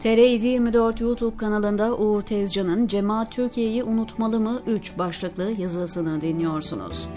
TR724 YouTube kanalında Uğur Tezcan'ın Cemaat Türkiye'yi unutmalı mı 3 başlıklı yazısını dinliyorsunuz.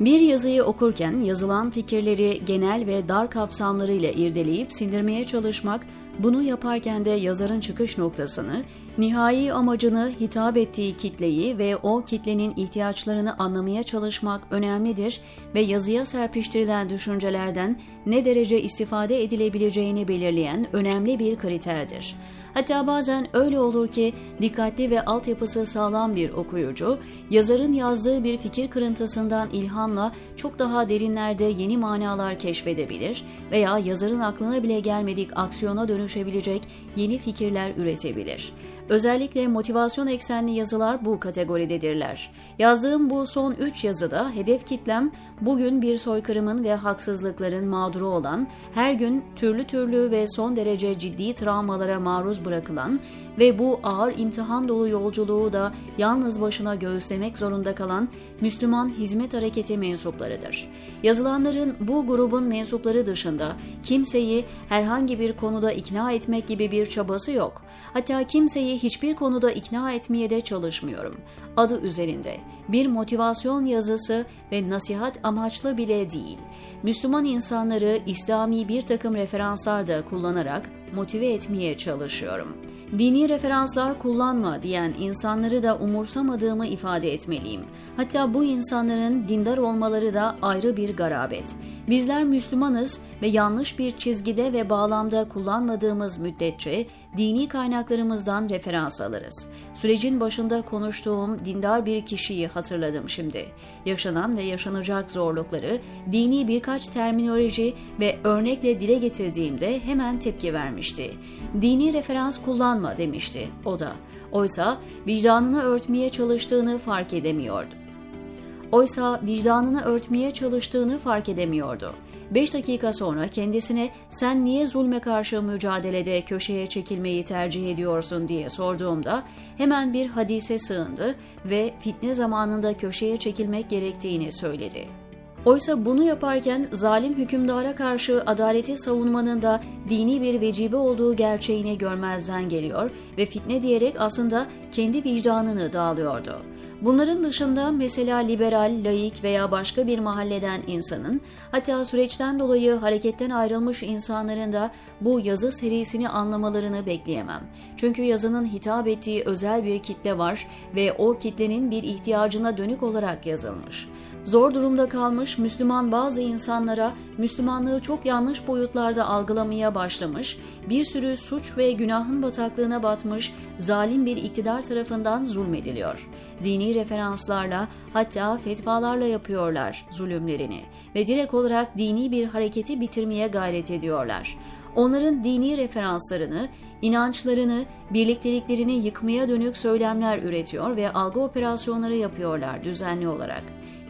Bir yazıyı okurken yazılan fikirleri genel ve dar kapsamlarıyla irdeleyip sindirmeye çalışmak, bunu yaparken de yazarın çıkış noktasını, nihai amacını, hitap ettiği kitleyi ve o kitlenin ihtiyaçlarını anlamaya çalışmak önemlidir ve yazıya serpiştirilen düşüncelerden ne derece istifade edilebileceğini belirleyen önemli bir kriterdir. Hatta bazen öyle olur ki dikkatli ve altyapısı sağlam bir okuyucu, yazarın yazdığı bir fikir kırıntısından ilhamla çok daha derinlerde yeni manalar keşfedebilir veya yazarın aklına bile gelmedik aksiyona dönüşebilecek yeni fikirler üretebilir. Özellikle motivasyon eksenli yazılar bu kategoridedirler. Yazdığım bu son 3 yazıda hedef kitlem bugün bir soykırımın ve haksızlıkların mağduru olan, her gün türlü türlü ve son derece ciddi travmalara maruz bırakılan ve bu ağır imtihan dolu yolculuğu da yalnız başına göğüslemek zorunda kalan Müslüman Hizmet Hareketi mensuplarıdır. Yazılanların bu grubun mensupları dışında kimseyi herhangi bir konuda ikna etmek gibi bir çabası yok. Hatta kimseyi hiçbir konuda ikna etmeye de çalışmıyorum. Adı üzerinde bir motivasyon yazısı ve nasihat amaçlı bile değil. Müslüman insanları İslami bir takım referanslar da kullanarak motive etmeye çalışıyorum. Dini referanslar kullanma diyen insanları da umursamadığımı ifade etmeliyim. Hatta bu insanların dindar olmaları da ayrı bir garabet. Bizler Müslümanız ve yanlış bir çizgide ve bağlamda kullanmadığımız müddetçe dini kaynaklarımızdan referans alırız. Sürecin başında konuştuğum dindar bir kişiyi hatırladım şimdi. Yaşanan ve yaşanacak zorlukları dini birkaç terminoloji ve örnekle dile getirdiğimde hemen tepki vermişti. Dini referans kullanma demişti o da. Oysa vicdanını örtmeye çalıştığını fark edemiyordu. Oysa vicdanını örtmeye çalıştığını fark edemiyordu. Beş dakika sonra kendisine sen niye zulme karşı mücadelede köşeye çekilmeyi tercih ediyorsun diye sorduğumda hemen bir hadise sığındı ve fitne zamanında köşeye çekilmek gerektiğini söyledi. Oysa bunu yaparken zalim hükümdara karşı adaleti savunmanın da dini bir vecibe olduğu gerçeğini görmezden geliyor ve fitne diyerek aslında kendi vicdanını dağılıyordu. Bunların dışında mesela liberal, laik veya başka bir mahalleden insanın, hatta süreçten dolayı hareketten ayrılmış insanların da bu yazı serisini anlamalarını bekleyemem. Çünkü yazının hitap ettiği özel bir kitle var ve o kitlenin bir ihtiyacına dönük olarak yazılmış. Zor durumda kalmış Müslüman bazı insanlara Müslümanlığı çok yanlış boyutlarda algılamaya başlamış, bir sürü suç ve günahın bataklığına batmış, zalim bir iktidar tarafından zulmediliyor. Dini referanslarla hatta fetvalarla yapıyorlar zulümlerini ve direkt olarak dini bir hareketi bitirmeye gayret ediyorlar. Onların dini referanslarını, inançlarını, birlikteliklerini yıkmaya dönük söylemler üretiyor ve algı operasyonları yapıyorlar düzenli olarak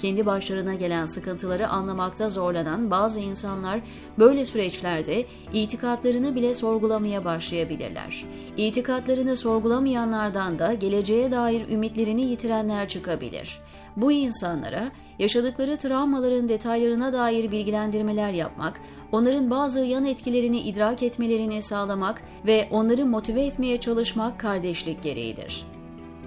kendi başlarına gelen sıkıntıları anlamakta zorlanan bazı insanlar böyle süreçlerde itikatlarını bile sorgulamaya başlayabilirler. İtikatlarını sorgulamayanlardan da geleceğe dair ümitlerini yitirenler çıkabilir. Bu insanlara yaşadıkları travmaların detaylarına dair bilgilendirmeler yapmak, onların bazı yan etkilerini idrak etmelerini sağlamak ve onları motive etmeye çalışmak kardeşlik gereğidir.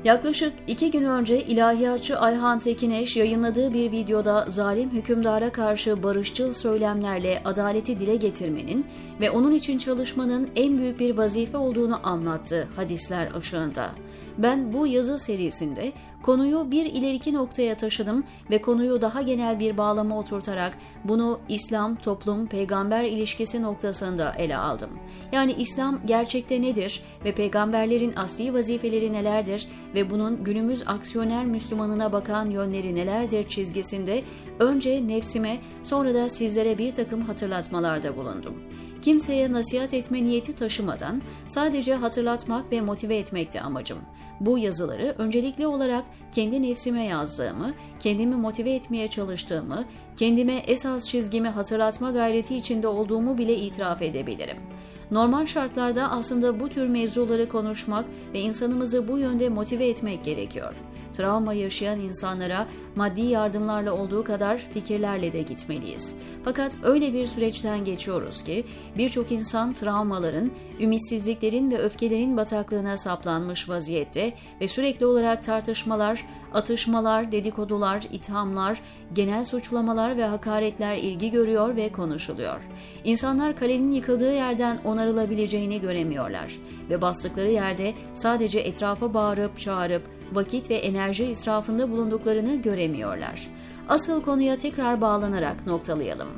Yaklaşık iki gün önce ilahiyatçı Ayhan Tekineş yayınladığı bir videoda zalim hükümdara karşı barışçıl söylemlerle adaleti dile getirmenin ve onun için çalışmanın en büyük bir vazife olduğunu anlattı hadisler ışığında. Ben bu yazı serisinde konuyu bir ileriki noktaya taşıdım ve konuyu daha genel bir bağlama oturtarak bunu İslam, toplum, peygamber ilişkisi noktasında ele aldım. Yani İslam gerçekte nedir ve peygamberlerin asli vazifeleri nelerdir ve bunun günümüz aksiyoner Müslümanına bakan yönleri nelerdir çizgisinde önce nefsime sonra da sizlere bir takım hatırlatmalarda bulundum kimseye nasihat etme niyeti taşımadan sadece hatırlatmak ve motive etmekti amacım. Bu yazıları öncelikli olarak kendi nefsime yazdığımı, kendimi motive etmeye çalıştığımı, kendime esas çizgimi hatırlatma gayreti içinde olduğumu bile itiraf edebilirim. Normal şartlarda aslında bu tür mevzuları konuşmak ve insanımızı bu yönde motive etmek gerekiyor. travma yaşayan insanlara maddi yardımlarla olduğu kadar fikirlerle de gitmeliyiz. Fakat öyle bir süreçten geçiyoruz ki birçok insan travmaların, ümitsizliklerin ve öfkelerin bataklığına saplanmış vaziyette ve sürekli olarak tartışmalar, atışmalar, dedikodular, ithamlar, genel suçlamalar ve hakaretler ilgi görüyor ve konuşuluyor. İnsanlar kalenin yıkıldığı yerden onarılabileceğini göremiyorlar ve bastıkları yerde sadece etrafa bağırıp çağırıp vakit ve enerji israfında bulunduklarını göremiyorlar. Asıl konuya tekrar bağlanarak noktalayalım.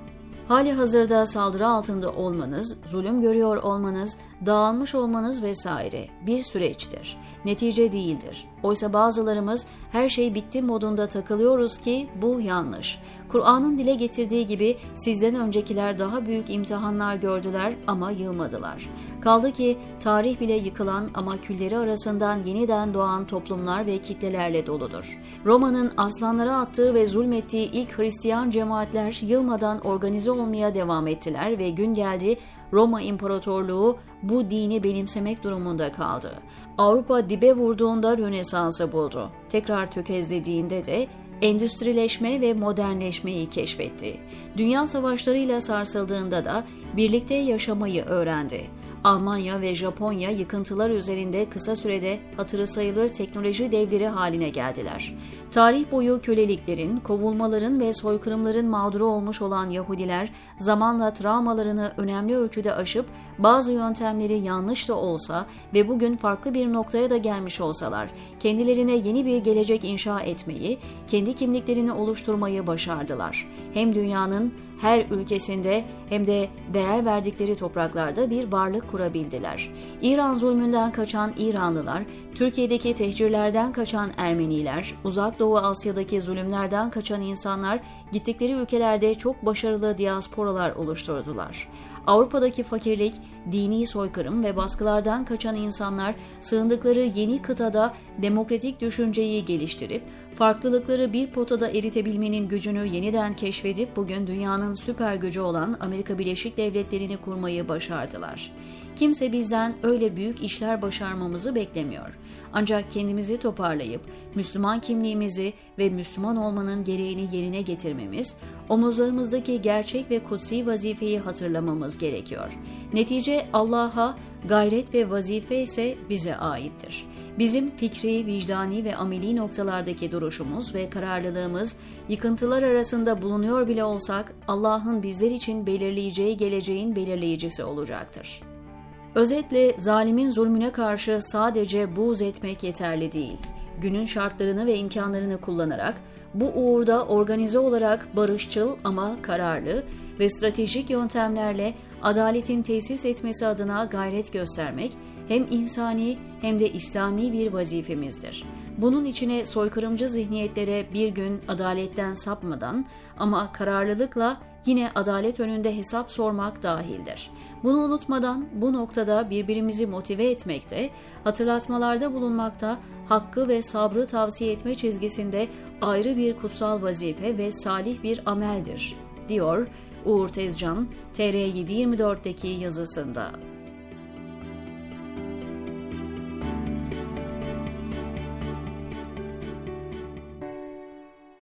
Hali hazırda saldırı altında olmanız, zulüm görüyor olmanız, dağılmış olmanız vesaire bir süreçtir. Netice değildir. Oysa bazılarımız her şey bitti modunda takılıyoruz ki bu yanlış. Kur'an'ın dile getirdiği gibi sizden öncekiler daha büyük imtihanlar gördüler ama yılmadılar. Kaldı ki tarih bile yıkılan ama külleri arasından yeniden doğan toplumlar ve kitlelerle doludur. Roma'nın aslanlara attığı ve zulmettiği ilk Hristiyan cemaatler yılmadan organize olmaya devam ettiler ve gün geldi Roma İmparatorluğu bu dini benimsemek durumunda kaldı. Avrupa dibe vurduğunda Rönesans'ı buldu. Tekrar tökezlediğinde de endüstrileşme ve modernleşmeyi keşfetti. Dünya savaşlarıyla sarsıldığında da birlikte yaşamayı öğrendi. Almanya ve Japonya yıkıntılar üzerinde kısa sürede hatırı sayılır teknoloji devleri haline geldiler. Tarih boyu köleliklerin, kovulmaların ve soykırımların mağduru olmuş olan Yahudiler zamanla travmalarını önemli ölçüde aşıp bazı yöntemleri yanlış da olsa ve bugün farklı bir noktaya da gelmiş olsalar kendilerine yeni bir gelecek inşa etmeyi, kendi kimliklerini oluşturmayı başardılar. Hem dünyanın her ülkesinde hem de değer verdikleri topraklarda bir varlık kurabildiler. İran zulmünden kaçan İranlılar, Türkiye'deki tehcirlerden kaçan Ermeniler, Uzak Doğu Asya'daki zulümlerden kaçan insanlar gittikleri ülkelerde çok başarılı diasporalar oluşturdular. Avrupa'daki fakirlik, dini soykırım ve baskılardan kaçan insanlar sığındıkları yeni kıtada demokratik düşünceyi geliştirip farklılıkları bir potada eritebilmenin gücünü yeniden keşfedip bugün dünyanın süper gücü olan Amerika Birleşik Devletleri'ni kurmayı başardılar. Kimse bizden öyle büyük işler başarmamızı beklemiyor. Ancak kendimizi toparlayıp Müslüman kimliğimizi ve Müslüman olmanın gereğini yerine getirmemiz, omuzlarımızdaki gerçek ve kutsi vazifeyi hatırlamamız gerekiyor. Netice Allah'a, gayret ve vazife ise bize aittir. Bizim fikri, vicdani ve ameli noktalardaki duruşumuz ve kararlılığımız yıkıntılar arasında bulunuyor bile olsak Allah'ın bizler için belirleyeceği geleceğin belirleyicisi olacaktır. Özetle zalimin zulmüne karşı sadece buğz etmek yeterli değil. Günün şartlarını ve imkanlarını kullanarak bu uğurda organize olarak barışçıl ama kararlı ve stratejik yöntemlerle adaletin tesis etmesi adına gayret göstermek hem insani hem de İslami bir vazifemizdir. Bunun içine soykırımcı zihniyetlere bir gün adaletten sapmadan ama kararlılıkla yine adalet önünde hesap sormak dahildir. Bunu unutmadan bu noktada birbirimizi motive etmekte, hatırlatmalarda bulunmakta, hakkı ve sabrı tavsiye etme çizgisinde ayrı bir kutsal vazife ve salih bir ameldir, diyor Uğur Tezcan TR724'deki yazısında.